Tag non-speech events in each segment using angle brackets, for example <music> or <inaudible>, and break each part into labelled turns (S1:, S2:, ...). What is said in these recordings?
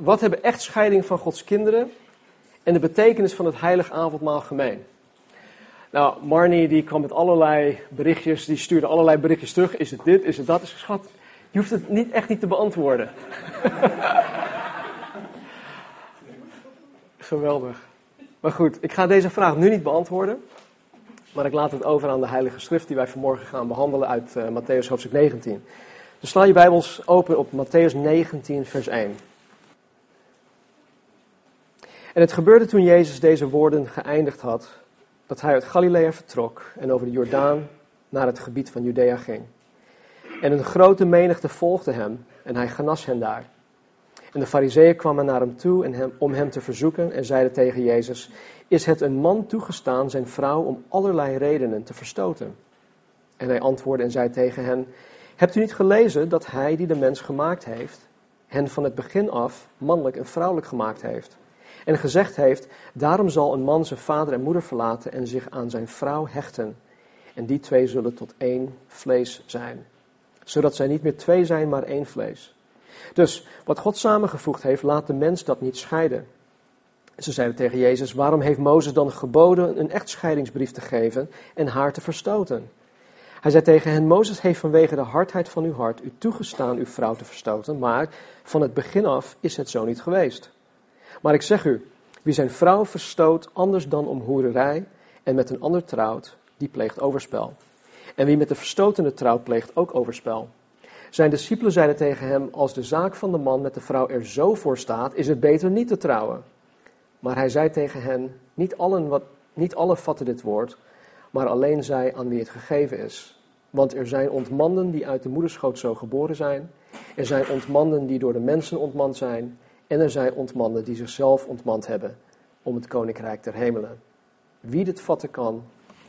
S1: wat hebben echtscheiding van Gods kinderen en de betekenis van het heilig avondmaal gemeen? Nou, Marnie die kwam met allerlei berichtjes, die stuurde allerlei berichtjes terug. Is het dit, is het dat? Is het schat, je hoeft het niet, echt niet te beantwoorden. <laughs> Geweldig. Maar goed, ik ga deze vraag nu niet beantwoorden. Maar ik laat het over aan de Heilige Schrift die wij vanmorgen gaan behandelen uit uh, Matthäus hoofdstuk 19. Dus sla je Bijbels open op Matthäus 19, vers 1. En het gebeurde toen Jezus deze woorden geëindigd had, dat hij uit Galilea vertrok en over de Jordaan naar het gebied van Judea ging. En een grote menigte volgde hem en hij genas hen daar. En de fariseeën kwamen naar hem toe hem, om hem te verzoeken en zeiden tegen Jezus, is het een man toegestaan zijn vrouw om allerlei redenen te verstoten? En hij antwoordde en zei tegen hen, hebt u niet gelezen dat hij die de mens gemaakt heeft, hen van het begin af mannelijk en vrouwelijk gemaakt heeft? En gezegd heeft, daarom zal een man zijn vader en moeder verlaten en zich aan zijn vrouw hechten. En die twee zullen tot één vlees zijn. Zodat zij niet meer twee zijn, maar één vlees. Dus wat God samengevoegd heeft, laat de mens dat niet scheiden. Ze zeiden tegen Jezus: Waarom heeft Mozes dan geboden een echtscheidingsbrief te geven en haar te verstoten? Hij zei tegen hen: Mozes heeft vanwege de hardheid van uw hart u toegestaan uw vrouw te verstoten, maar van het begin af is het zo niet geweest. Maar ik zeg u: wie zijn vrouw verstoot anders dan om hoererij en met een ander trouwt, die pleegt overspel. En wie met de verstotene trouwt, pleegt ook overspel. Zijn discipelen zeiden tegen hem: Als de zaak van de man met de vrouw er zo voor staat, is het beter niet te trouwen. Maar hij zei tegen hen: Niet allen, wat, niet allen vatten dit woord, maar alleen zij aan wie het gegeven is. Want er zijn ontmanden die uit de moederschoot zo geboren zijn. Er zijn ontmanden die door de mensen ontmand zijn. En er zijn ontmanden die zichzelf ontmand hebben om het koninkrijk der hemelen. Wie dit vatten kan,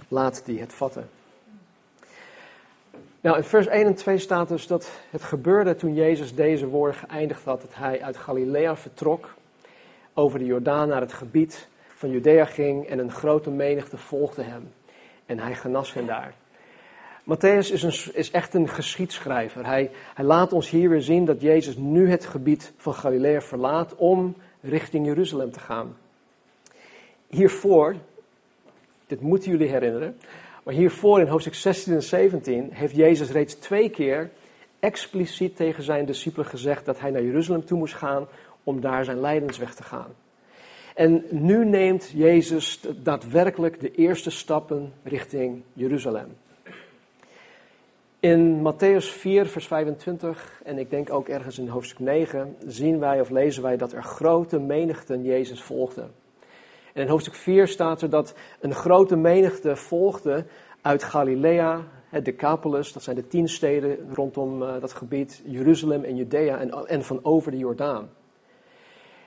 S1: laat die het vatten. Nou, in vers 1 en 2 staat dus dat het gebeurde toen Jezus deze woorden geëindigd had, dat hij uit Galilea vertrok, over de Jordaan naar het gebied van Judea ging en een grote menigte volgde hem. En hij genas hen daar. Matthäus is, een, is echt een geschiedschrijver. Hij, hij laat ons hier weer zien dat Jezus nu het gebied van Galilea verlaat om richting Jeruzalem te gaan. Hiervoor, dit moeten jullie herinneren, maar hiervoor in hoofdstuk 16 en 17 heeft Jezus reeds twee keer expliciet tegen zijn discipelen gezegd dat hij naar Jeruzalem toe moest gaan om daar zijn lijdensweg te gaan. En nu neemt Jezus daadwerkelijk de eerste stappen richting Jeruzalem. In Matthäus 4, vers 25, en ik denk ook ergens in hoofdstuk 9, zien wij of lezen wij dat er grote menigten Jezus volgden. En in hoofdstuk 4 staat er dat een grote menigte volgde uit Galilea, het Decapolis, dat zijn de tien steden rondom uh, dat gebied, Jeruzalem en Judea en, en van over de Jordaan.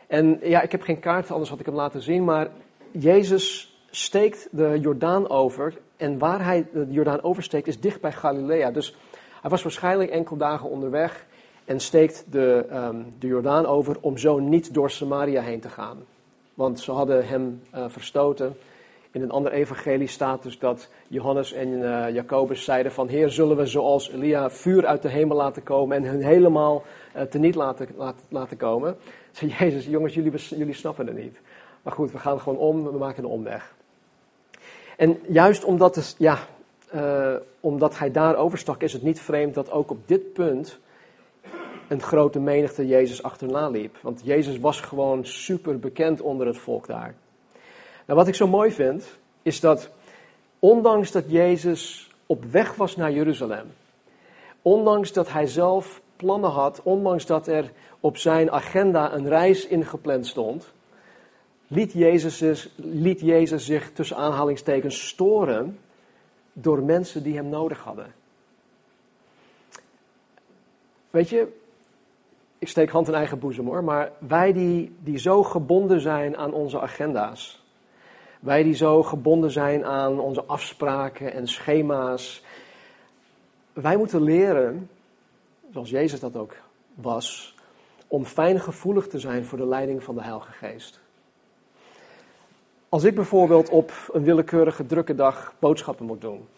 S1: En ja, ik heb geen kaart, anders had ik hem laten zien, maar Jezus steekt de Jordaan over en waar hij de Jordaan oversteekt is dicht bij Galilea. Dus hij was waarschijnlijk enkel dagen onderweg en steekt de, um, de Jordaan over om zo niet door Samaria heen te gaan. Want ze hadden hem uh, verstoten. In een ander evangelie staat dus dat Johannes en uh, Jacobus zeiden van... Heer, zullen we zoals Elia vuur uit de hemel laten komen en hun helemaal uh, teniet laten, laten, laten komen? Zei Jezus, jongens, jullie, jullie snappen het niet. Maar goed, we gaan gewoon om, we maken een omweg. En juist omdat, ja, uh, omdat hij daar overstak, is het niet vreemd dat ook op dit punt een grote menigte Jezus achterna liep. Want Jezus was gewoon super bekend onder het volk daar. Nou, wat ik zo mooi vind, is dat ondanks dat Jezus op weg was naar Jeruzalem, ondanks dat hij zelf plannen had, ondanks dat er op zijn agenda een reis ingepland stond, liet Jezus, Jezus zich tussen aanhalingstekens storen door mensen die hem nodig hadden. Weet je, ik steek hand in eigen boezem hoor, maar wij die, die zo gebonden zijn aan onze agenda's, wij die zo gebonden zijn aan onze afspraken en schema's, wij moeten leren, zoals Jezus dat ook was, om fijngevoelig te zijn voor de leiding van de Heilige Geest. Als ik bijvoorbeeld op een willekeurige drukke dag boodschappen moet doen,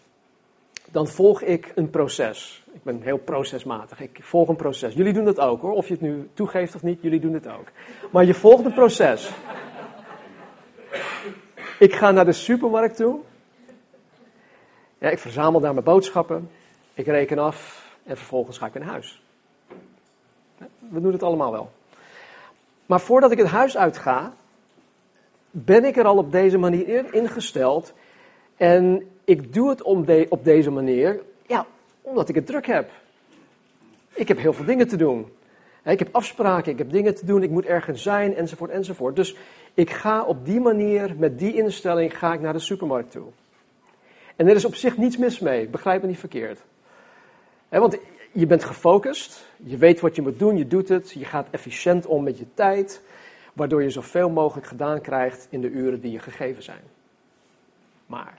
S1: dan volg ik een proces. Ik ben heel procesmatig. Ik volg een proces. Jullie doen dat ook hoor. Of je het nu toegeeft of niet, jullie doen het ook. Maar je volgt een proces. Ik ga naar de supermarkt toe. Ja, ik verzamel daar mijn boodschappen. Ik reken af en vervolgens ga ik naar huis. We doen het allemaal wel. Maar voordat ik het huis uitga, ben ik er al op deze manier ingesteld. En ik doe het om op deze manier, ja, omdat ik het druk heb. Ik heb heel veel dingen te doen. Ik heb afspraken, ik heb dingen te doen, ik moet ergens zijn, enzovoort, enzovoort. Dus ik ga op die manier, met die instelling, ga ik naar de supermarkt toe. En er is op zich niets mis mee, begrijp me niet verkeerd. want je bent gefocust, je weet wat je moet doen, je doet het, je gaat efficiënt om met je tijd, waardoor je zoveel mogelijk gedaan krijgt in de uren die je gegeven zijn. Maar,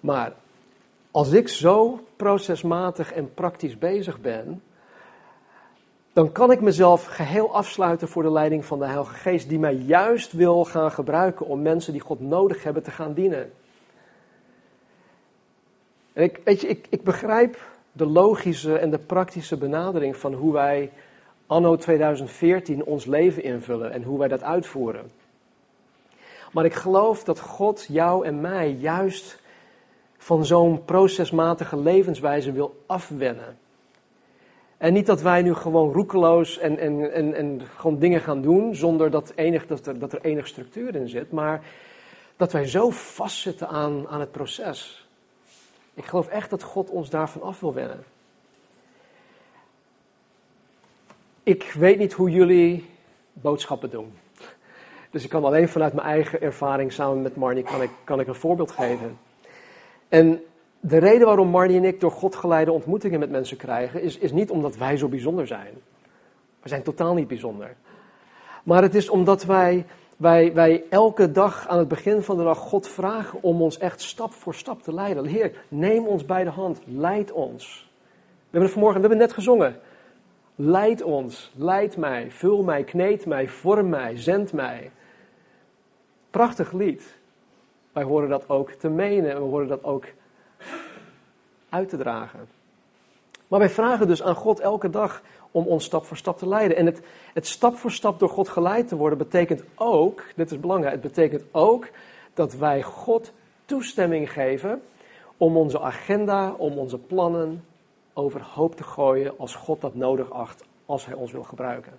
S1: maar als ik zo procesmatig en praktisch bezig ben, dan kan ik mezelf geheel afsluiten voor de leiding van de Heilige Geest, die mij juist wil gaan gebruiken om mensen die God nodig hebben te gaan dienen. En ik, weet je, ik, ik begrijp de logische en de praktische benadering van hoe wij anno 2014 ons leven invullen en hoe wij dat uitvoeren. Maar ik geloof dat God jou en mij juist van zo'n procesmatige levenswijze wil afwennen. En niet dat wij nu gewoon roekeloos en, en, en, en gewoon dingen gaan doen zonder dat, enig, dat, er, dat er enig structuur in zit, maar dat wij zo vastzitten aan, aan het proces. Ik geloof echt dat God ons daarvan af wil wennen. Ik weet niet hoe jullie boodschappen doen. Dus ik kan alleen vanuit mijn eigen ervaring samen met Marnie kan ik, kan ik een voorbeeld geven. En de reden waarom Marnie en ik door God geleide ontmoetingen met mensen krijgen, is, is niet omdat wij zo bijzonder zijn. We zijn totaal niet bijzonder. Maar het is omdat wij, wij, wij elke dag aan het begin van de dag God vragen om ons echt stap voor stap te leiden. Heer, neem ons bij de hand, leid ons. We hebben het vanmorgen, we hebben net gezongen. Leid ons, leid mij, vul mij, kneed mij, vorm mij, zend mij. Prachtig lied. Wij horen dat ook te menen en we horen dat ook uit te dragen. Maar wij vragen dus aan God elke dag om ons stap voor stap te leiden. En het, het stap voor stap door God geleid te worden betekent ook, dit is belangrijk, het betekent ook dat wij God toestemming geven om onze agenda, om onze plannen overhoop te gooien als God dat nodig acht, als Hij ons wil gebruiken.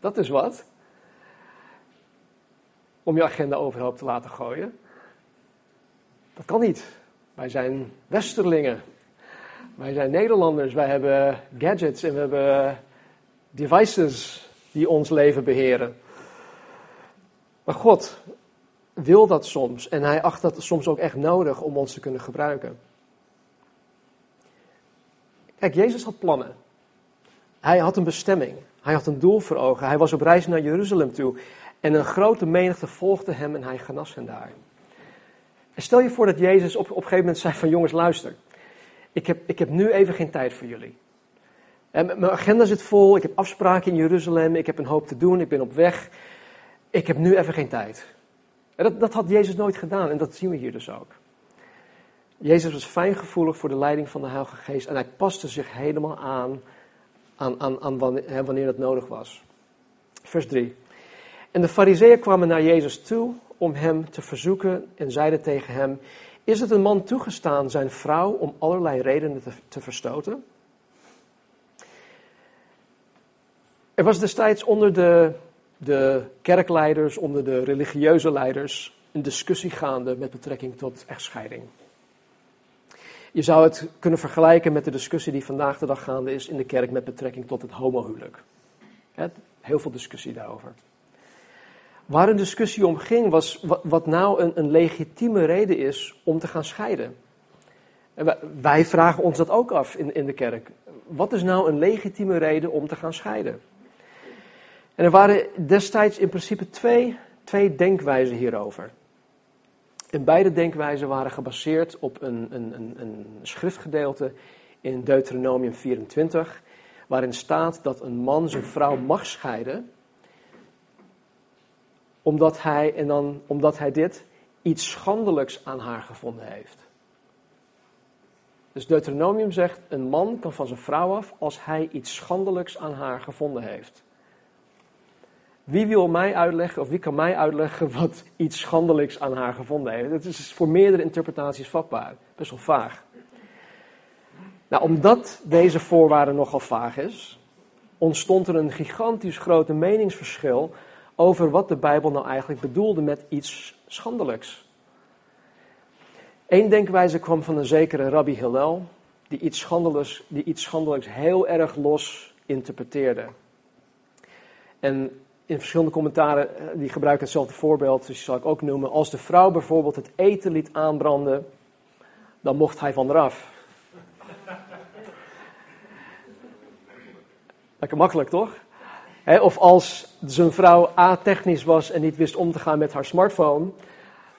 S1: Dat is wat. Om je agenda overhoop te laten gooien. Dat kan niet. Wij zijn Westerlingen. Wij zijn Nederlanders. Wij hebben gadgets en we hebben devices die ons leven beheren. Maar God wil dat soms en hij acht dat soms ook echt nodig om ons te kunnen gebruiken. Kijk, Jezus had plannen. Hij had een bestemming. Hij had een doel voor ogen. Hij was op reis naar Jeruzalem toe. En een grote menigte volgde hem en hij genas hen daar. En stel je voor dat Jezus op, op een gegeven moment zei van jongens luister. Ik heb, ik heb nu even geen tijd voor jullie. En mijn agenda zit vol, ik heb afspraken in Jeruzalem, ik heb een hoop te doen, ik ben op weg. Ik heb nu even geen tijd. En dat, dat had Jezus nooit gedaan en dat zien we hier dus ook. Jezus was fijngevoelig voor de leiding van de Heilige Geest en hij paste zich helemaal aan, aan, aan, aan wanneer, wanneer dat nodig was. Vers 3. En de fariseeën kwamen naar Jezus toe om hem te verzoeken en zeiden tegen hem: Is het een man toegestaan zijn vrouw om allerlei redenen te, te verstoten? Er was destijds onder de, de kerkleiders, onder de religieuze leiders, een discussie gaande met betrekking tot echtscheiding. Je zou het kunnen vergelijken met de discussie die vandaag de dag gaande is in de kerk met betrekking tot het homohuwelijk. Heel veel discussie daarover. Waar een discussie om ging, was wat, nou een, een, legitieme reden is om te gaan scheiden. En wij vragen ons dat ook af in, in de kerk. Wat is nou een legitieme reden om te gaan scheiden? En er waren destijds in principe twee, twee denkwijzen hierover. En beide denkwijzen waren gebaseerd op een, een, een, schriftgedeelte in Deuteronomium 24, waarin staat dat een man zijn vrouw mag scheiden omdat hij, en dan, omdat hij dit iets schandelijks aan haar gevonden heeft. Dus Deuteronomium zegt, een man kan van zijn vrouw af als hij iets schandelijks aan haar gevonden heeft. Wie wil mij uitleggen, of wie kan mij uitleggen wat iets schandelijks aan haar gevonden heeft? Het is voor meerdere interpretaties vatbaar, best wel vaag. Nou, omdat deze voorwaarde nogal vaag is, ontstond er een gigantisch grote meningsverschil over wat de Bijbel nou eigenlijk bedoelde met iets schandelijks. Eén denkwijze kwam van een zekere Rabbi Hillel, die iets schandelijks, die iets schandelijks heel erg los interpreteerde. En in verschillende commentaren, eh, die gebruiken hetzelfde voorbeeld, dus die zal ik ook noemen. Als de vrouw bijvoorbeeld het eten liet aanbranden, dan mocht hij van eraf. <laughs> Lekker makkelijk, toch? of als zijn vrouw a-technisch was en niet wist om te gaan met haar smartphone,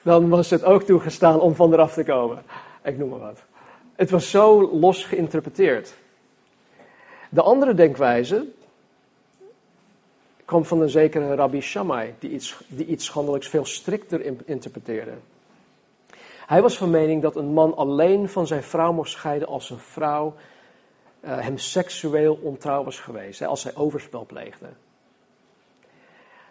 S1: dan was het ook toegestaan om van eraf te komen. Ik noem maar wat. Het was zo los geïnterpreteerd. De andere denkwijze kwam van een zekere Rabbi Shammai, die iets, die iets schandelijks veel strikter interpreteerde. Hij was van mening dat een man alleen van zijn vrouw mocht scheiden als zijn vrouw uh, hem seksueel ontrouw was geweest, als zij overspel pleegde.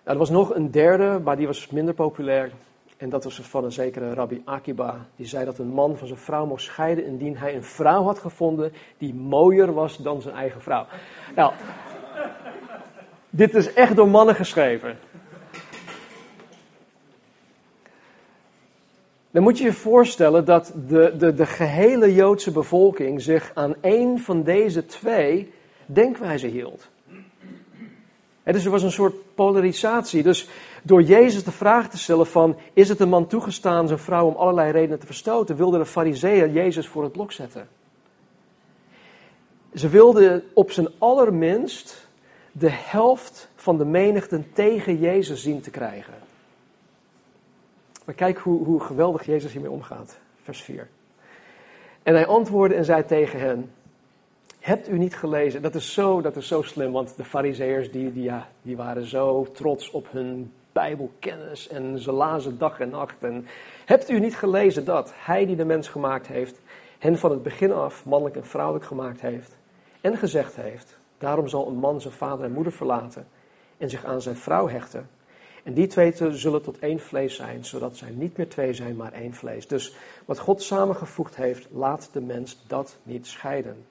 S1: Nou, er was nog een derde, maar die was minder populair. En dat was van een zekere Rabbi Akiba. Die zei dat een man van zijn vrouw mocht scheiden indien hij een vrouw had gevonden die mooier was dan zijn eigen vrouw. Nou, dit is echt door mannen geschreven. Dan moet je je voorstellen dat de, de, de gehele Joodse bevolking zich aan één van deze twee denkwijzen hield. dus er was een soort polarisatie. Dus door Jezus de vraag te stellen van, is het een man toegestaan zijn vrouw om allerlei redenen te verstoten, wilden de fariseeën Jezus voor het blok zetten. Ze wilden op zijn allerminst de helft van de menigten tegen Jezus zien te krijgen. Maar kijk hoe, hoe geweldig Jezus hiermee omgaat. Vers 4. En hij antwoordde en zei tegen hen: Hebt u niet gelezen? Dat is zo, dat is zo slim, want de Farizeeërs die, die, ja, die waren zo trots op hun Bijbelkennis en ze lazen dag en nacht. En hebt u niet gelezen dat hij die de mens gemaakt heeft, hen van het begin af mannelijk en vrouwelijk gemaakt heeft en gezegd heeft: Daarom zal een man zijn vader en moeder verlaten en zich aan zijn vrouw hechten en die twee zullen tot één vlees zijn, zodat zij niet meer twee zijn, maar één vlees. Dus wat God samengevoegd heeft, laat de mens dat niet scheiden.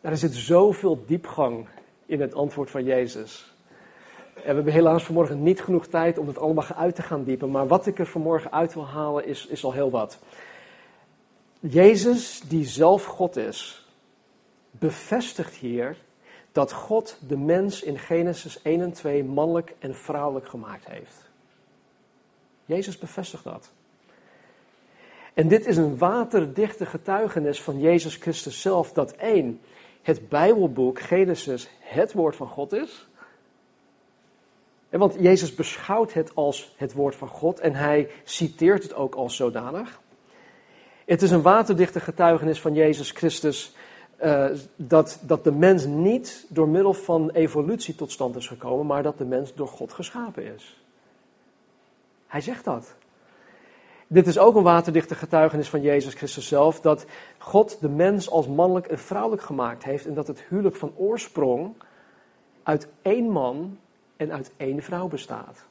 S1: er zit zoveel diepgang in het antwoord van Jezus. En we hebben helaas vanmorgen niet genoeg tijd om het allemaal uit te gaan diepen. Maar wat ik er vanmorgen uit wil halen is, is al heel wat. Jezus, die zelf God is, bevestigt hier dat God de mens in Genesis 1 en 2 mannelijk en vrouwelijk gemaakt heeft. Jezus bevestigt dat. En dit is een waterdichte getuigenis van Jezus Christus zelf, dat één, het Bijbelboek Genesis het woord van God is. Want Jezus beschouwt het als het woord van God en hij citeert het ook als zodanig. Het is een waterdichte getuigenis van Jezus Christus uh, dat, dat de mens niet door middel van evolutie tot stand is gekomen, maar dat de mens door God geschapen is. Hij zegt dat. Dit is ook een waterdichte getuigenis van Jezus Christus zelf, dat God de mens als mannelijk en vrouwelijk gemaakt heeft en dat het huwelijk van oorsprong uit één man en uit één vrouw bestaat.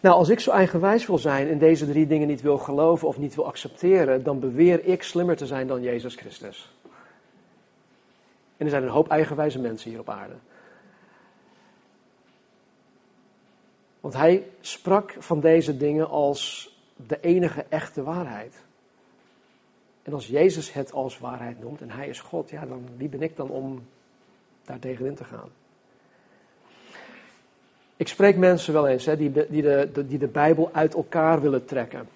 S1: Nou, als ik zo eigenwijs wil zijn en deze drie dingen niet wil geloven of niet wil accepteren, dan beweer ik slimmer te zijn dan Jezus Christus. En er zijn een hoop eigenwijze mensen hier op aarde. Want hij sprak van deze dingen als de enige echte waarheid. En als Jezus het als waarheid noemt en hij is God, ja, dan wie ben ik dan om daar tegenin te gaan? Ik spreek mensen wel eens hè, die, die, de, die de Bijbel uit elkaar willen trekken.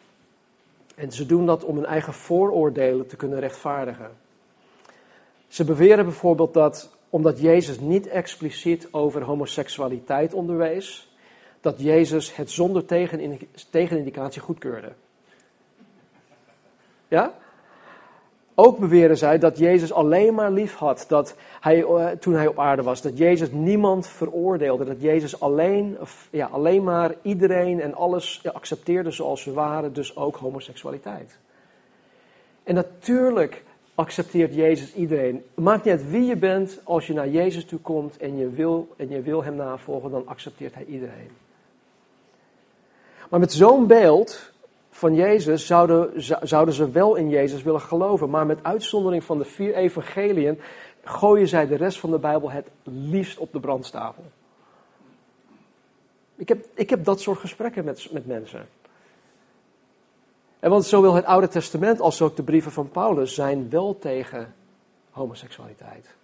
S1: En ze doen dat om hun eigen vooroordelen te kunnen rechtvaardigen. Ze beweren bijvoorbeeld dat omdat Jezus niet expliciet over homoseksualiteit onderwees, dat Jezus het zonder tegenindicatie goedkeurde. Ja? Ook beweren zij dat Jezus alleen maar lief had dat hij, eh, toen hij op aarde was. Dat Jezus niemand veroordeelde. Dat Jezus alleen, ja, alleen maar iedereen en alles accepteerde zoals ze waren. Dus ook homoseksualiteit. En natuurlijk accepteert Jezus iedereen. Maakt niet uit wie je bent, als je naar Jezus toe komt en je wil, en je wil hem navolgen, dan accepteert hij iedereen. Maar met zo'n beeld van Jezus zouden, zouden ze wel in Jezus willen geloven. Maar met uitzondering van de vier evangeliën gooien zij de rest van de Bijbel het liefst op de brandstapel. Ik heb, ik heb dat soort gesprekken met, met mensen. En want zowel het Oude Testament als ook de brieven van Paulus zijn wel tegen homoseksualiteit.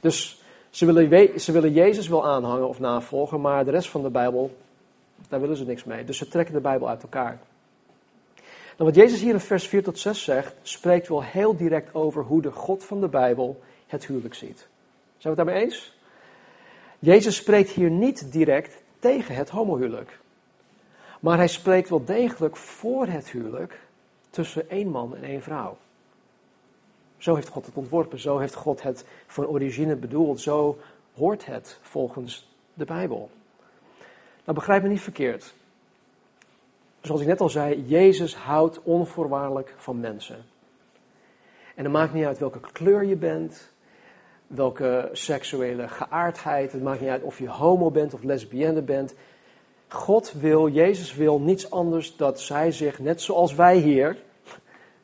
S1: Dus ze willen, ze willen Jezus wel aanhangen of navolgen, maar de rest van de Bijbel, daar willen ze niks mee. Dus ze trekken de Bijbel uit elkaar. Nou, wat Jezus hier in vers 4 tot 6 zegt, spreekt wel heel direct over hoe de God van de Bijbel het huwelijk ziet. Zijn we het daarmee eens? Jezus spreekt hier niet direct tegen het homohuwelijk. Maar hij spreekt wel degelijk voor het huwelijk tussen één man en één vrouw. Zo heeft God het ontworpen, zo heeft God het van origine bedoeld, zo hoort het volgens de Bijbel. Nou, begrijp me niet verkeerd. Zoals ik net al zei, Jezus houdt onvoorwaardelijk van mensen. En het maakt niet uit welke kleur je bent, welke seksuele geaardheid, het maakt niet uit of je homo bent of lesbienne bent. God wil, Jezus wil niets anders dat zij zich, net zoals wij hier,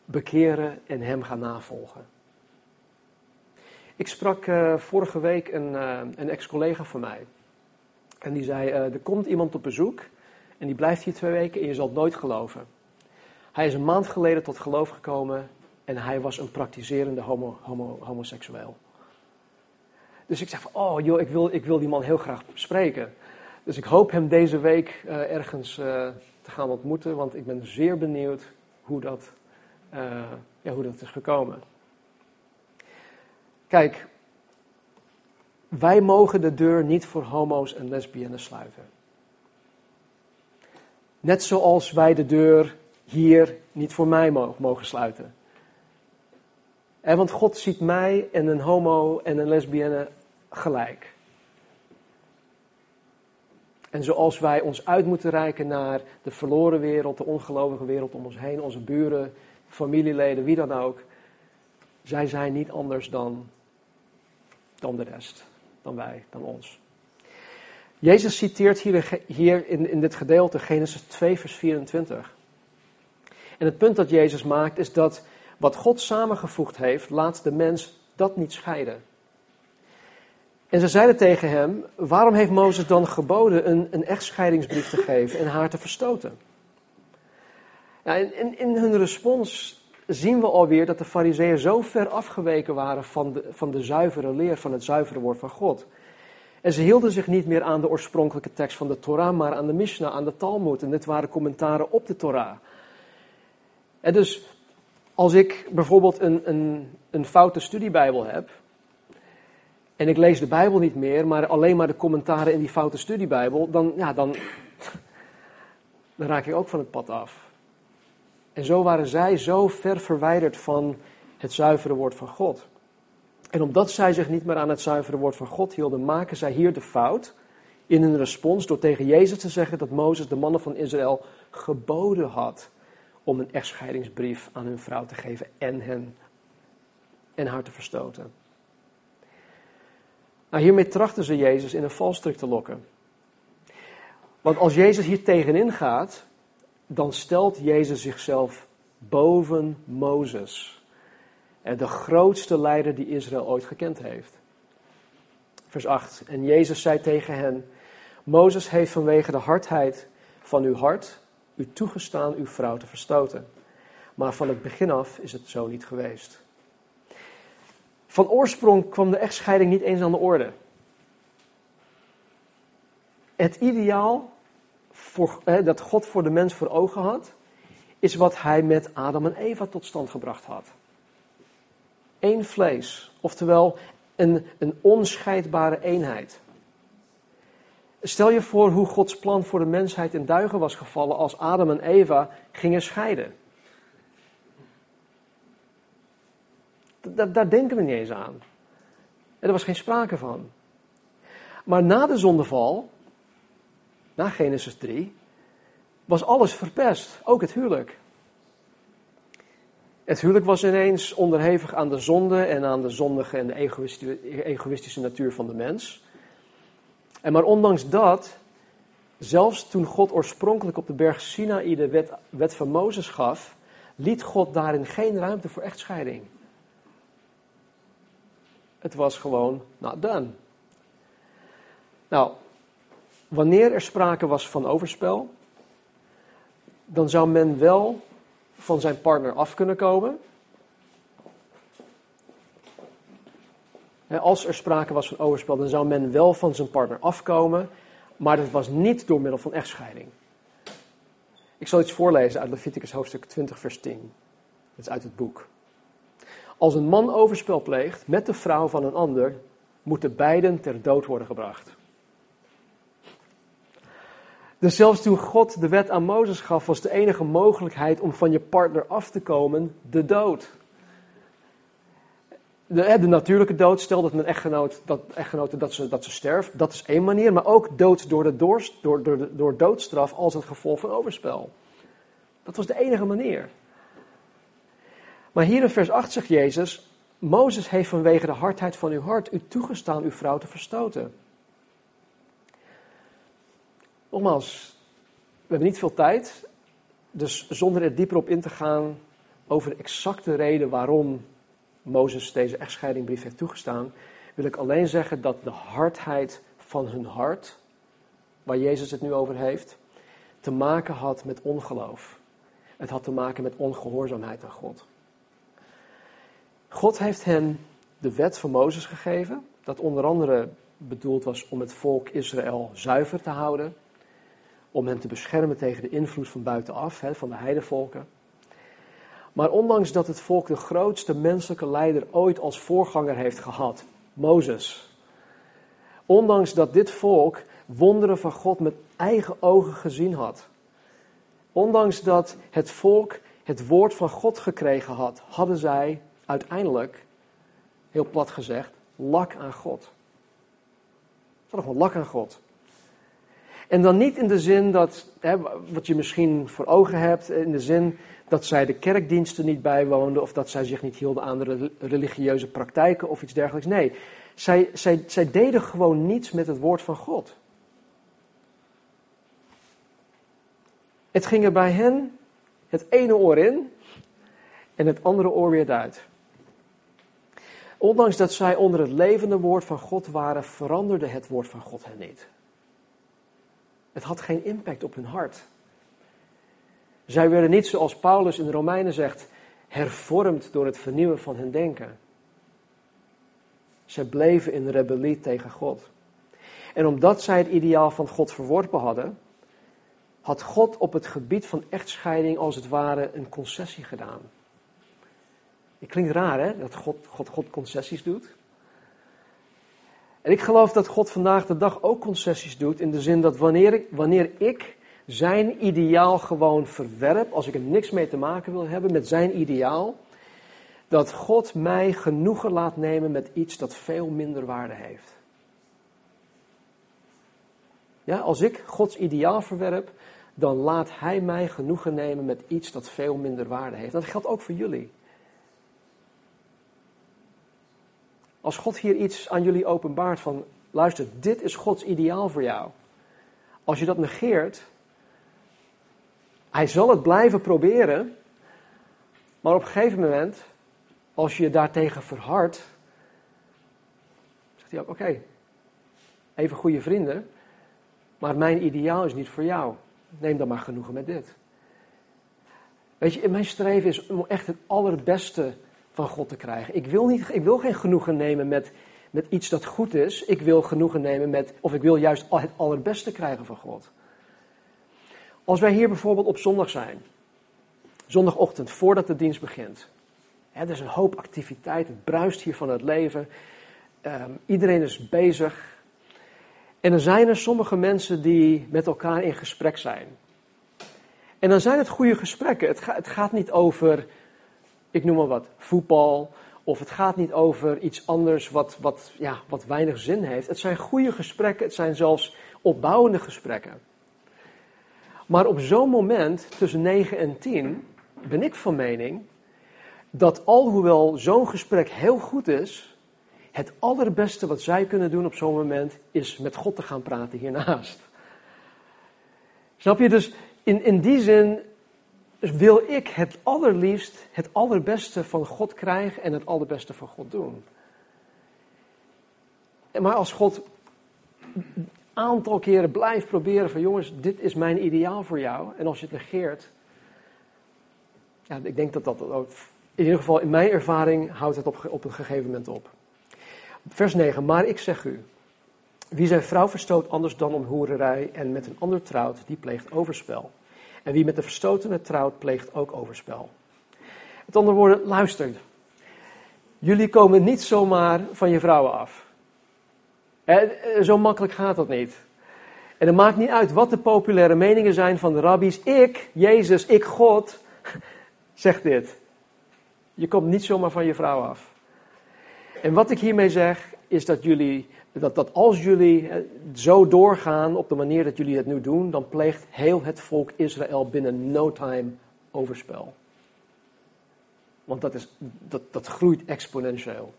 S1: bekeren en Hem gaan navolgen. Ik sprak uh, vorige week een, uh, een ex-collega van mij. En die zei, uh, er komt iemand op bezoek en die blijft hier twee weken en je zal het nooit geloven. Hij is een maand geleden tot geloof gekomen en hij was een praktiserende homo, homo, homoseksueel. Dus ik zeg van, oh joh, ik wil, ik wil die man heel graag spreken. Dus ik hoop hem deze week uh, ergens uh, te gaan ontmoeten, want ik ben zeer benieuwd hoe dat, ja, hoe dat is gekomen. Kijk, wij mogen de deur niet voor homo's en lesbiennes sluiten. Net zoals wij de deur hier niet voor mij mogen sluiten. En want God ziet mij en een homo en een lesbienne gelijk. En zoals wij ons uit moeten reiken naar de verloren wereld, de ongelovige wereld om ons heen, onze buren, familieleden, wie dan ook. Zij zijn niet anders dan, dan de rest, dan wij, dan ons. Jezus citeert hier, hier in, in dit gedeelte Genesis 2, vers 24. En het punt dat Jezus maakt is dat wat God samengevoegd heeft, laat de mens dat niet scheiden. En ze zeiden tegen hem: Waarom heeft Mozes dan geboden een, een echtscheidingsbrief te geven en haar te verstoten? Ja, in, in, hun respons zien we alweer dat de Fariseeën zo ver afgeweken waren van de, van de zuivere leer, van het zuivere woord van God. En ze hielden zich niet meer aan de oorspronkelijke tekst van de Torah, maar aan de Mishnah, aan de Talmud. En dit waren commentaren op de Torah. En dus als ik bijvoorbeeld een, een, een foute studiebijbel heb, en ik lees de Bijbel niet meer, maar alleen maar de commentaren in die foute studiebijbel, dan, ja, dan, dan raak ik ook van het pad af. En zo waren zij zo ver verwijderd van het zuivere woord van God. En omdat zij zich niet meer aan het zuivere woord van God hielden, maken zij hier de fout in hun respons door tegen Jezus te zeggen dat Mozes de mannen van Israël geboden had om een echtscheidingsbrief aan hun vrouw te geven en hen en haar te verstoten. Nou, hiermee trachten ze Jezus in een valstrik te lokken. Want als Jezus hier tegenin gaat, dan stelt Jezus zichzelf boven Mozes. De grootste leider die Israël ooit gekend heeft. Vers 8. En Jezus zei tegen hen: Mozes heeft vanwege de hardheid van uw hart u toegestaan uw vrouw te verstoten. Maar van het begin af is het zo niet geweest. Van oorsprong kwam de echtscheiding niet eens aan de orde. Het ideaal voor, dat God voor de mens voor ogen had, is wat hij met Adam en Eva tot stand gebracht had. Eén vlees, oftewel een, een onscheidbare eenheid. Stel je voor hoe Gods plan voor de mensheid in duigen was gevallen als Adam en Eva gingen scheiden. daar, denken we niet eens aan. Er was geen sprake van. Maar na de zondeval, na Genesis 3, was alles verpest, ook het huwelijk. Het huwelijk was ineens onderhevig aan de zonde en aan de zondige en de egoïstische, natuur van de mens. En maar ondanks dat, zelfs toen God oorspronkelijk op de berg Sinaï de wet, wet van Mozes gaf, liet God daarin geen ruimte voor echtscheiding. Het was gewoon not done. Nou, wanneer er sprake was van overspel, dan zou men wel van zijn partner af kunnen komen. Als er sprake was van overspel, dan zou men wel van zijn partner afkomen, maar dat was niet door middel van echtscheiding. Ik zal iets voorlezen uit Leviticus hoofdstuk 20, vers 10. Dat is uit het boek. Als een man overspel pleegt met de vrouw van een ander, moeten beiden ter dood worden gebracht. Dus zelfs toen God de wet aan Mozes gaf, was de enige mogelijkheid om van je partner af te komen de dood. De, de natuurlijke dood, stel dat een echtgenoot, dat, echtgenote dat ze, dat ze sterft, dat is één manier. Maar ook dood door, de door, door, door, door doodstraf als het gevolg van overspel. Dat was de enige manier. Maar hier in vers 8 zegt Jezus, Mozes heeft vanwege de hardheid van uw hart u toegestaan uw vrouw te verstoten. Nogmaals, we hebben niet veel tijd, dus zonder er dieper op in te gaan over de exacte reden waarom Mozes deze echtscheidingbrief heeft toegestaan, wil ik alleen zeggen dat de hardheid van hun hart, waar Jezus het nu over heeft, te maken had met ongeloof. Het had te maken met ongehoorzaamheid aan God. God heeft hen de wet van Mozes gegeven, dat onder andere bedoeld was om het volk Israël zuiver te houden, om hen te beschermen tegen de invloed van buitenaf, van de heidevolken. Maar ondanks dat het volk de grootste menselijke leider ooit als voorganger heeft gehad, Mozes. Ondanks dat dit volk wonderen van God met eigen ogen gezien had. Ondanks dat het volk het woord van God gekregen had, hadden zij uiteindelijk, heel plat gezegd, lak aan God. Ze hadden gewoon lak aan God. En dan niet in de zin dat, hè, wat je misschien voor ogen hebt, in de zin dat zij de kerkdiensten niet bijwoonden of dat zij zich niet hielden aan de religieuze praktijken of iets dergelijks. Nee, zij, zij, zij deden gewoon niets met het woord van God. Het ging er bij hen het ene oor in en het andere oor weer uit. Ondanks dat zij onder het levende woord van God waren, veranderde het woord van God hen niet. Het had geen impact op hun hart. Zij werden niet zoals Paulus in de Romeinen zegt, hervormd door het vernieuwen van hun denken. Zij bleven in rebellie tegen God. En omdat zij het ideaal van God verworpen hadden, had God op het gebied van echtscheiding als het ware een concessie gedaan. Het klinkt raar hè, dat God, God, God concessies doet. En ik geloof dat God vandaag de dag ook concessies doet in de zin dat wanneer ik, wanneer ik zijn ideaal gewoon verwerp, als ik er niks mee te maken wil hebben met zijn ideaal, dat God mij genoegen laat nemen met iets dat veel minder waarde heeft. Ja, als ik Gods ideaal verwerp, dan laat Hij mij genoegen nemen met iets dat veel minder waarde heeft. Dat geldt ook voor jullie. Als God hier iets aan jullie openbaart van, luister, dit is Gods ideaal voor jou. Als je dat negeert, hij zal het blijven proberen, maar op een gegeven moment, als je je daartegen verhardt, zegt hij ook, oké, even goede vrienden, maar mijn ideaal is niet voor jou. Neem dan maar genoegen met dit. Weet je, mijn streven is om echt het allerbeste van God te krijgen. Ik wil, niet, ik wil geen genoegen nemen met, met iets dat goed is. Ik wil genoegen nemen met, of ik wil juist het allerbeste krijgen van God. Als wij hier bijvoorbeeld op zondag zijn, zondagochtend voordat de dienst begint. Hè, er is een hoop activiteit, het bruist hier van het leven. Ehm, iedereen is bezig. En dan zijn er sommige mensen die met elkaar in gesprek zijn. En dan zijn het goede gesprekken. Het, het gaat niet over ik noem maar wat, voetbal Of het gaat niet over iets anders wat, wat, ja, wat weinig zin heeft. Het zijn goede gesprekken, het zijn zelfs opbouwende gesprekken. Maar op zo'n moment, tussen 9 en 10, ben ik van mening dat alhoewel zo'n gesprek heel goed is, het allerbeste wat zij kunnen doen op zo'n moment is met God te gaan praten hiernaast. Snap je? Dus in, in die zin wil ik het allerliefst het allerbeste van God krijgen en het allerbeste van God doen. Maar als God een aantal keren blijft proberen van jongens, dit is mijn ideaal voor jou. En als je het negeert, ja, ik denk dat dat in ieder geval in mijn ervaring houdt het op, op een gegeven moment op. Vers 9, maar ik zeg u, wie zijn vrouw verstoot anders dan om hoererij en met een ander trouwt, die pleegt overspel. En wie met de verstotene trouwt, pleegt ook overspel. Met andere woorden, luister. Jullie komen niet zomaar van je vrouwen af. zo makkelijk gaat dat niet. En het maakt niet uit wat de populaire meningen zijn van de rabbies. Ik, Jezus, ik, God, <laughs> zeg dit. Je komt niet zomaar van je vrouw af. En wat ik hiermee zeg, is dat jullie, dat, dat als jullie eh, zo doorgaan op de manier dat jullie het nu doen, dan pleegt heel het volk Israël binnen no time overspel. Want dat, is, dat, dat groeit exponentieel.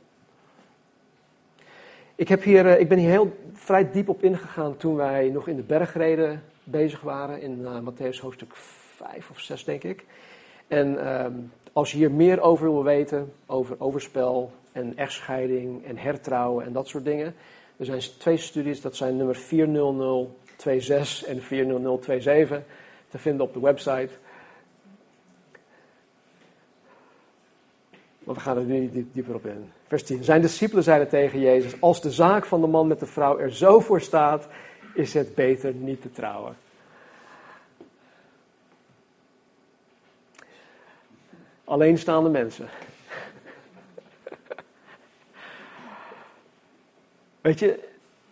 S1: Ik, heb hier, eh, ik ben hier heel vrij diep op ingegaan toen wij nog in de bergreden bezig waren, in uh, Matthäus hoofdstuk 5 of 6 denk ik. En uh, als je hier meer over wil weten, over overspel en echtscheiding en hertrouwen en dat soort dingen. Er zijn twee studies, dat zijn nummer 40026 en 40027 te vinden op de website. Want we gaan er nu niet dieper op in. Vers 10. Zijn discipelen zeiden tegen Jezus: Als de zaak van de man met de vrouw er zo voor staat, is het beter niet te trouwen. Alleenstaande mensen. Weet je,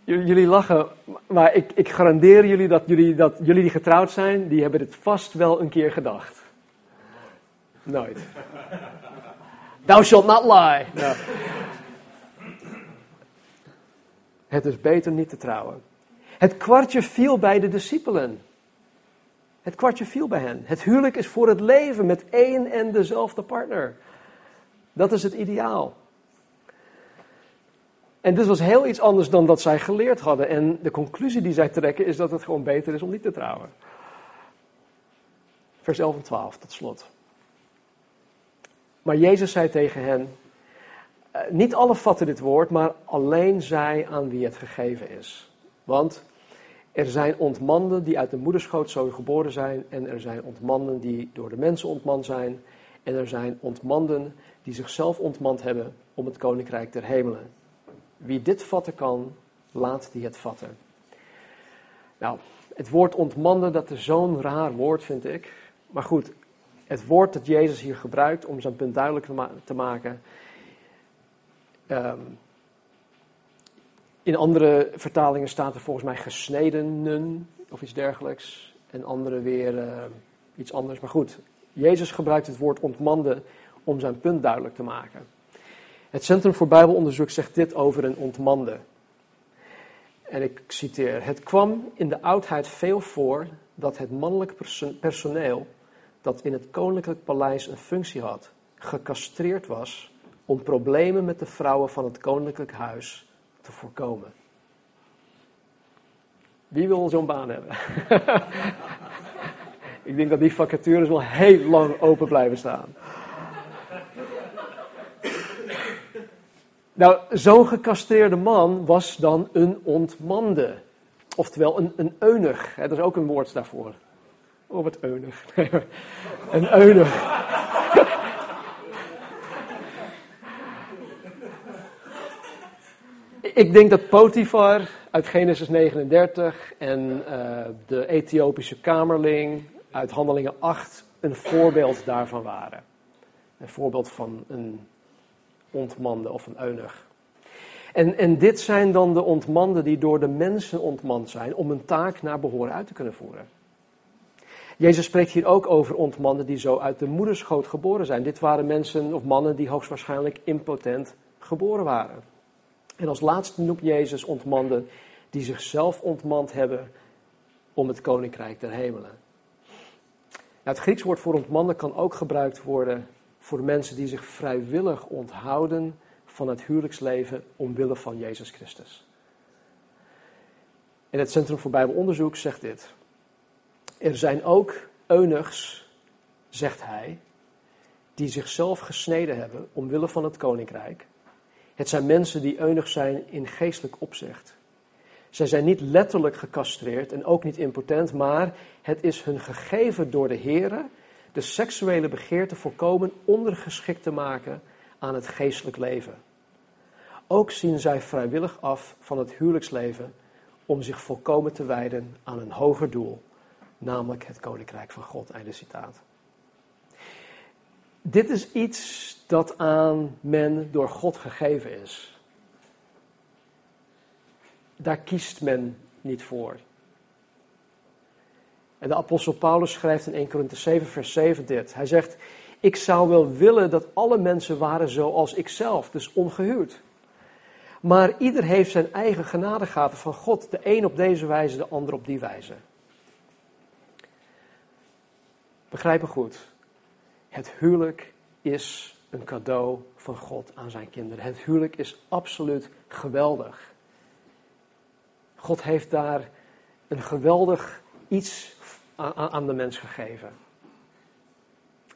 S1: jullie lachen, maar ik, ik garandeer jullie dat, jullie dat jullie die getrouwd zijn, die hebben het vast wel een keer gedacht. Nooit. Thou shalt not lie. Het is beter niet te trouwen. Het kwartje viel bij de discipelen. Het kwartje viel bij hen. Het huwelijk is voor het leven met één en dezelfde partner. Dat is het ideaal. En dit was heel iets anders dan dat zij geleerd hadden. En de conclusie die zij trekken is dat het gewoon beter is om niet te trouwen. Vers 11 en 12, tot slot. Maar Jezus zei tegen hen: eh, Niet alle vatten dit woord, maar alleen zij aan wie het gegeven is. Want er zijn ontmanden die uit de moederschoot zo geboren zijn, en er zijn ontmanden die door de mensen ontmand zijn, en er zijn ontmanden die zichzelf ontmand hebben om het koninkrijk der hemelen. Wie dit vatten kan, laat die het vatten. Nou, het woord ontmanden, dat is zo'n raar woord, vind ik. Maar goed, het woord dat Jezus hier gebruikt om zijn punt duidelijk te, maken. Um, in andere vertalingen staat er volgens mij gesnedenen of iets dergelijks. En andere weer uh, iets anders. Maar goed, Jezus gebruikt het woord ontmanden om zijn punt duidelijk te maken. Het Centrum voor Bijbelonderzoek zegt dit over een ontmande. En ik citeer: Het kwam in de oudheid veel voor dat het mannelijk personeel dat in het koninklijk paleis een functie had, gecastreerd was om problemen met de vrouwen van het koninklijk huis te voorkomen. Wie wil zo'n baan hebben? <laughs> ik denk dat die vacatures wel heel lang open blijven staan. Nou, zo'n gecastreerde man was dan een ontmande. Oftewel een, een eunig. Er is ook een woord daarvoor. Oh, wat eunig. <laughs> een eunig. <laughs> Ik denk dat Potifar uit Genesis 39 en uh, de Ethiopische kamerling uit Handelingen 8 een voorbeeld daarvan waren. Een voorbeeld van een ontmande of een eunig. En, en dit zijn dan de ontmanden die door de mensen ontmand zijn om een taak naar behoren uit te kunnen voeren. Jezus spreekt hier ook over ontmannen die zo uit de moederschoot geboren zijn. Dit waren mensen of mannen die hoogstwaarschijnlijk impotent geboren waren. En als laatste noemt Jezus ontmanden die zichzelf ontmand hebben om het koninkrijk der hemelen. Nou, het Grieks woord voor ontmannen kan ook gebruikt worden voor mensen die zich vrijwillig onthouden van het huwelijksleven omwille van Jezus Christus. En het Centrum voor Bijbelonderzoek zegt dit. Er zijn ook eunigs, zegt hij, die zichzelf gesneden hebben omwille van het koninkrijk. Het zijn mensen die eunig zijn in geestelijk opzicht. Zij zijn niet letterlijk gecastreerd en ook niet impotent, maar het is hun gegeven door de Here de seksuele begeerte volkomen ondergeschikt te maken aan het geestelijk leven. Ook zien zij vrijwillig af van het huwelijksleven om zich volkomen te wijden aan een hoger doel, namelijk het koninkrijk van God. Einde citaat. Dit is iets dat aan men door God gegeven is. Daar kiest men niet voor. En de apostel Paulus schrijft in 1 Korinthe 7, vers 7 dit. Hij zegt, ik zou wel willen dat alle mensen waren zoals ikzelf, dus ongehuwd. Maar ieder heeft zijn eigen genadegaven van God. De een op deze wijze, de ander op die wijze. Begrijp me goed. Het huwelijk is een cadeau van God aan zijn kinderen. Het huwelijk is absoluut geweldig. God heeft daar een geweldig iets aan de mens gegeven.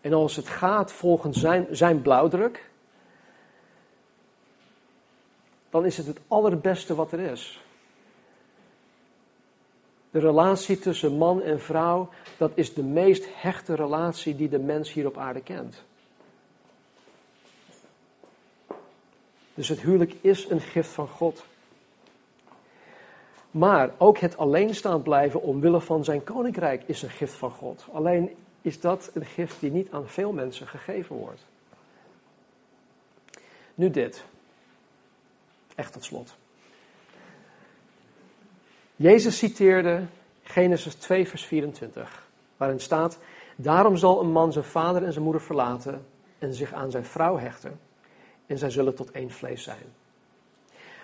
S1: En als het gaat volgens zijn, zijn blauwdruk, dan is het het allerbeste wat er is. De relatie tussen man en vrouw, dat is de meest hechte relatie die de mens hier op aarde kent. Dus het huwelijk is een gift van God. Maar ook het alleenstaand blijven omwille van zijn koninkrijk is een gift van God. Alleen is dat een gift die niet aan veel mensen gegeven wordt. Nu dit. Echt tot slot. Jezus citeerde Genesis 2, vers 24, waarin staat: Daarom zal een man zijn vader en zijn moeder verlaten en zich aan zijn vrouw hechten, en zij zullen tot één vlees zijn.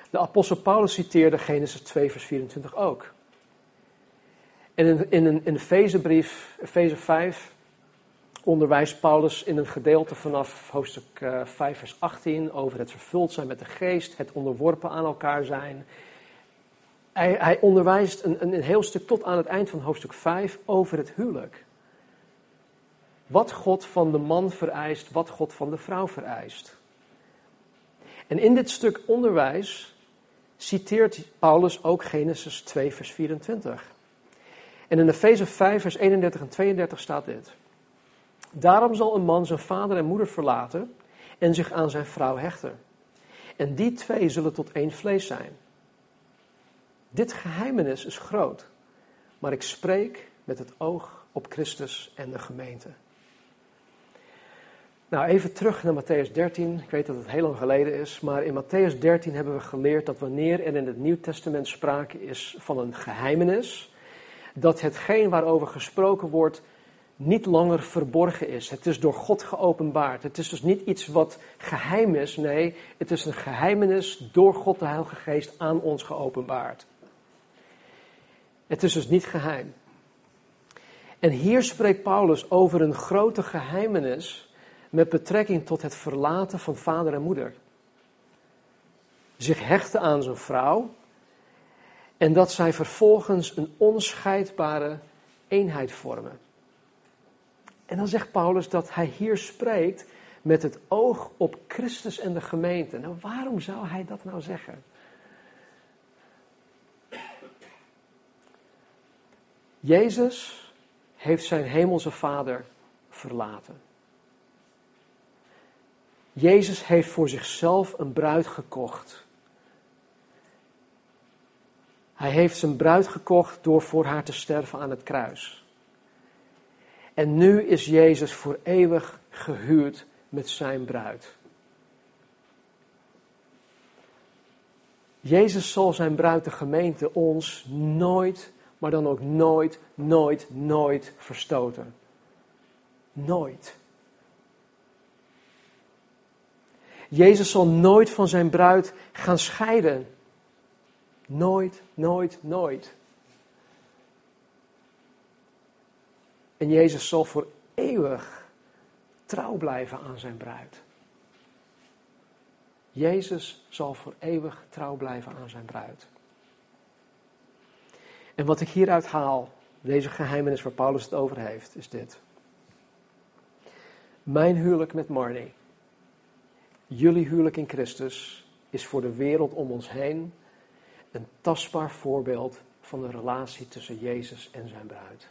S1: De apostel Paulus citeerde Genesis 2, vers 24 ook. En in, een, in de Efezebrief, Efeze 5, onderwijst Paulus in een gedeelte vanaf hoofdstuk 5, eh, vers 18 over het vervuld zijn met de geest, het onderworpen aan elkaar zijn. Hij, hij onderwijst een, een heel stuk tot aan het eind van hoofdstuk 5 over het huwelijk. Wat God van de man vereist, wat God van de vrouw vereist. En in dit stuk onderwijs citeert Paulus ook Genesis 2, vers 24. En in Efeze 5, vers 31 en 32 staat dit. Daarom zal een man zijn vader en moeder verlaten en zich aan zijn vrouw hechten. En die twee zullen tot één vlees zijn. Dit geheimenis is groot, maar ik spreek met het oog op Christus en de gemeente. Nou, even terug naar Matthäus 13. Ik weet dat het heel lang geleden is, maar in Matthäus 13 hebben we geleerd dat wanneer er in het Nieuw Testament sprake is van een geheimenis, dat hetgeen waarover gesproken wordt niet langer verborgen is. Het is door God geopenbaard. Het is dus niet iets wat geheim is, nee, het is een geheimenis door God de Heilige Geest aan ons geopenbaard. Het is dus niet geheim. En hier spreekt Paulus over een grote geheimenis met betrekking tot het verlaten van vader en moeder. Zich hechten aan zijn vrouw en dat zij vervolgens een onscheidbare eenheid vormen. En dan zegt Paulus dat hij hier spreekt met het oog op Christus en de gemeente. Nou, waarom zou hij dat nou zeggen? Jezus heeft zijn hemelse vader verlaten. Jezus heeft voor zichzelf een bruid gekocht. Hij heeft zijn bruid gekocht door voor haar te sterven aan het kruis. En nu is Jezus voor eeuwig gehuurd met zijn bruid. Jezus zal zijn bruid, de gemeente, ons nooit maar dan ook nooit, nooit, nooit verstoten. Nooit. Jezus zal nooit van zijn bruid gaan scheiden. Nooit, nooit, nooit. En Jezus zal voor eeuwig trouw blijven aan zijn bruid. Jezus zal voor eeuwig trouw blijven aan zijn bruid. En wat ik hieruit haal, deze geheimenis waar Paulus het over heeft, is dit. Mijn huwelijk met Marnie, jullie huwelijk in Christus, is voor de wereld om ons heen een tastbaar voorbeeld van de relatie tussen Jezus en zijn bruid.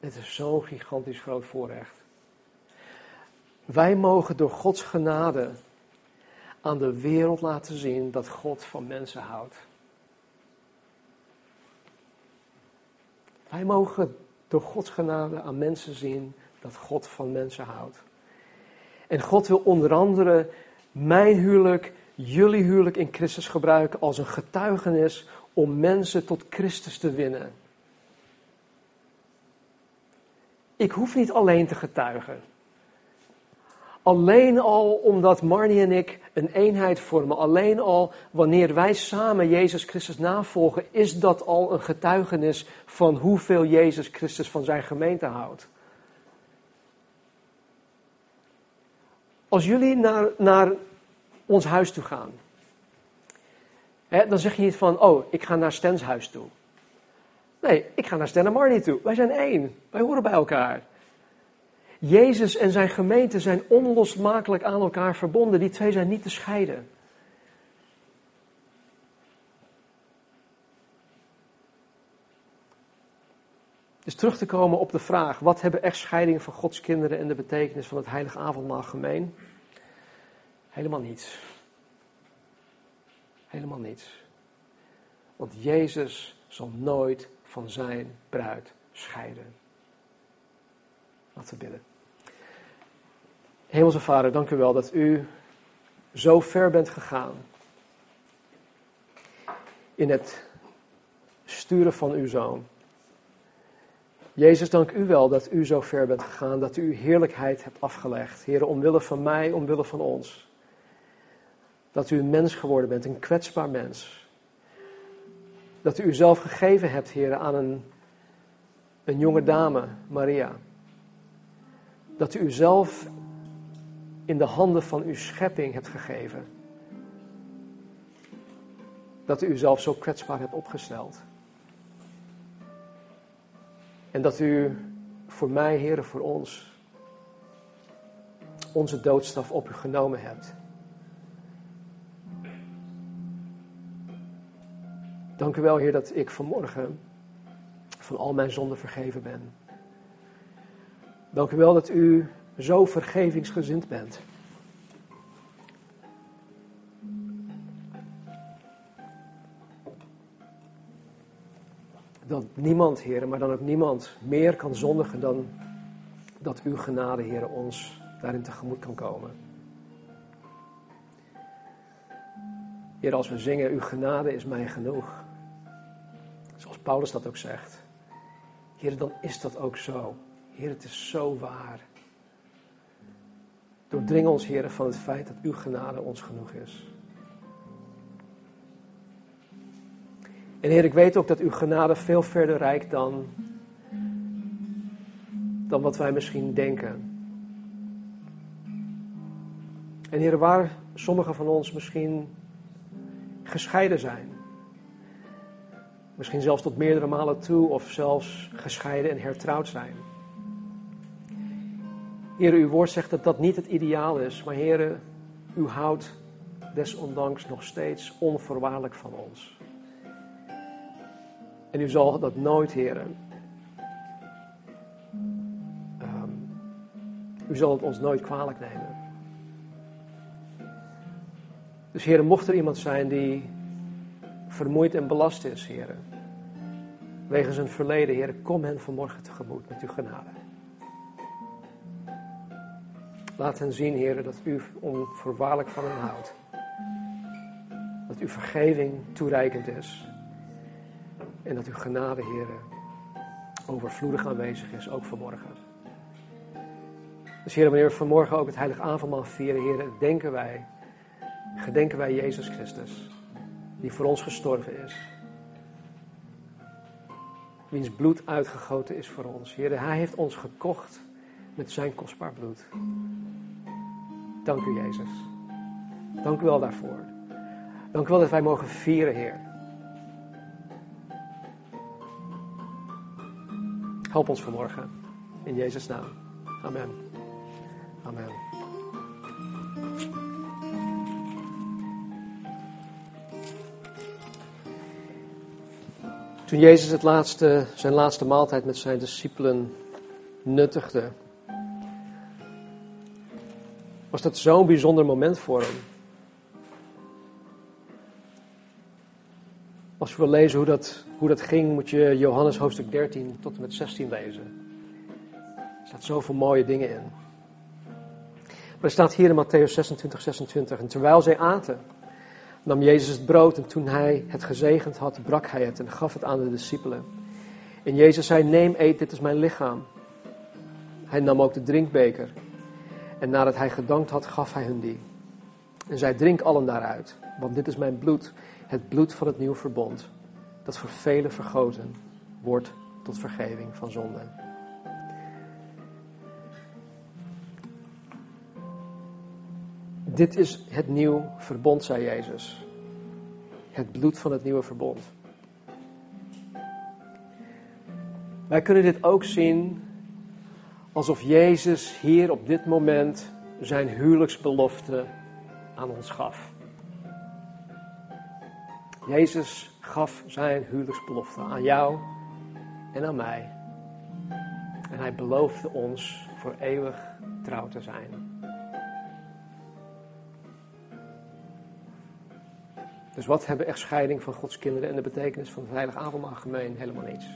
S1: Het is zo'n gigantisch groot voorrecht. Wij mogen door Gods genade aan de wereld laten zien dat God van mensen houdt. Wij mogen door Gods genade aan mensen zien dat God van mensen houdt. En God wil onder andere mijn huwelijk, jullie huwelijk in Christus gebruiken als een getuigenis om mensen tot Christus te winnen. Ik hoef niet alleen te getuigen. Alleen al omdat Marnie en ik een eenheid vormen, alleen al wanneer wij samen Jezus Christus navolgen, is dat al een getuigenis van hoeveel Jezus Christus van zijn gemeente houdt. Als jullie naar, naar ons huis toe gaan, hè, dan zeg je niet van, oh, ik ga naar Stens huis toe. Nee, ik ga naar Stan en Marnie toe. Wij zijn één. Wij horen bij elkaar. Jezus en zijn gemeente zijn onlosmakelijk aan elkaar verbonden. Die twee zijn niet te scheiden. Dus terug te komen op de vraag: wat hebben echtscheidingen van Gods kinderen en de betekenis van het heilige avondmaal gemeen? Helemaal niets. Helemaal niets. Want Jezus zal nooit van zijn bruid scheiden. Laten we bidden. Hemelse Vader, dank u wel dat u zo ver bent gegaan in het sturen van uw zoon. Jezus, dank u wel dat u zo ver bent gegaan, dat u uw heerlijkheid hebt afgelegd. Heer, omwille van mij, omwille van ons. Dat u een mens geworden bent, een kwetsbaar mens. Dat u uzelf gegeven hebt, Heer, aan een, een jonge dame, Maria. Dat u uzelf in de handen van uw schepping hebt gegeven. Dat u uzelf zo kwetsbaar hebt opgesteld. En dat u voor mij, heren, voor ons, onze doodstraf op u genomen hebt. Dank u wel, Heer, dat ik vanmorgen van al mijn zonden vergeven ben. Dank u wel dat u zo vergevingsgezind bent. Dat niemand, heren, maar dan ook niemand meer kan zondigen dan dat uw genade, heren, ons daarin tegemoet kan komen. Heer, als we zingen, uw genade is mij genoeg. Zoals Paulus dat ook zegt. Heer, dan is dat ook zo. Heer, het is zo waar. Doordring ons, Heer, van het feit dat uw genade ons genoeg is. En Heer, ik weet ook dat uw genade veel verder reikt dan, dan wat wij misschien denken. En Heer, waar sommigen van ons misschien gescheiden zijn. Misschien zelfs tot meerdere malen toe of zelfs gescheiden en hertrouwd zijn. Heer, uw woord zegt dat dat niet het ideaal is, maar Heer, u houdt desondanks nog steeds onvoorwaardelijk van ons. En u zal dat nooit, Heer. Um, u zal het ons nooit kwalijk nemen. Dus Heer, mocht er iemand zijn die vermoeid en belast is, Heer, wegens een verleden, Heer, kom hen vanmorgen tegemoet met uw genade. Laat hen zien, Heer, dat u onvoorwaardelijk van hen houdt. Dat uw vergeving toereikend is. En dat uw genade, heren, overvloedig aanwezig is, ook vanmorgen. Dus heren, wanneer we vanmorgen ook het heilige avondmaal vieren, heren, denken wij, gedenken wij Jezus Christus, die voor ons gestorven is. Wiens bloed uitgegoten is voor ons. Heren, hij heeft ons gekocht met zijn kostbaar bloed. Dank u, Jezus. Dank u wel daarvoor. Dank u wel dat wij mogen vieren, Heer. Help ons vanmorgen. In Jezus' naam. Amen. Amen. Toen Jezus het laatste, zijn laatste maaltijd met zijn discipelen nuttigde, was dat zo'n bijzonder moment voor hem. Als je wil lezen hoe dat, hoe dat ging, moet je Johannes hoofdstuk 13 tot en met 16 lezen. Er staat zoveel mooie dingen in. Maar er staat hier in Matthäus 26, 26. En terwijl zij aten, nam Jezus het brood en toen hij het gezegend had, brak hij het en gaf het aan de discipelen. En Jezus zei, neem, eet, dit is mijn lichaam. Hij nam ook de drinkbeker. En nadat hij gedankt had, gaf hij hun die. En zij drink allen daaruit, want dit is mijn bloed, het bloed van het nieuw verbond, dat voor velen vergoten wordt tot vergeving van zonden. Dit is het nieuw verbond, zei Jezus. Het bloed van het nieuwe verbond. Wij kunnen dit ook zien alsof Jezus hier op dit moment zijn huwelijksbelofte aan ons gaf. Jezus gaf zijn huwelijksbelofte aan jou en aan mij. En hij beloofde ons voor eeuwig trouw te zijn. Dus wat hebben echtscheiding van Gods kinderen en de betekenis van het heilige avondmaal gemeen? Helemaal niets.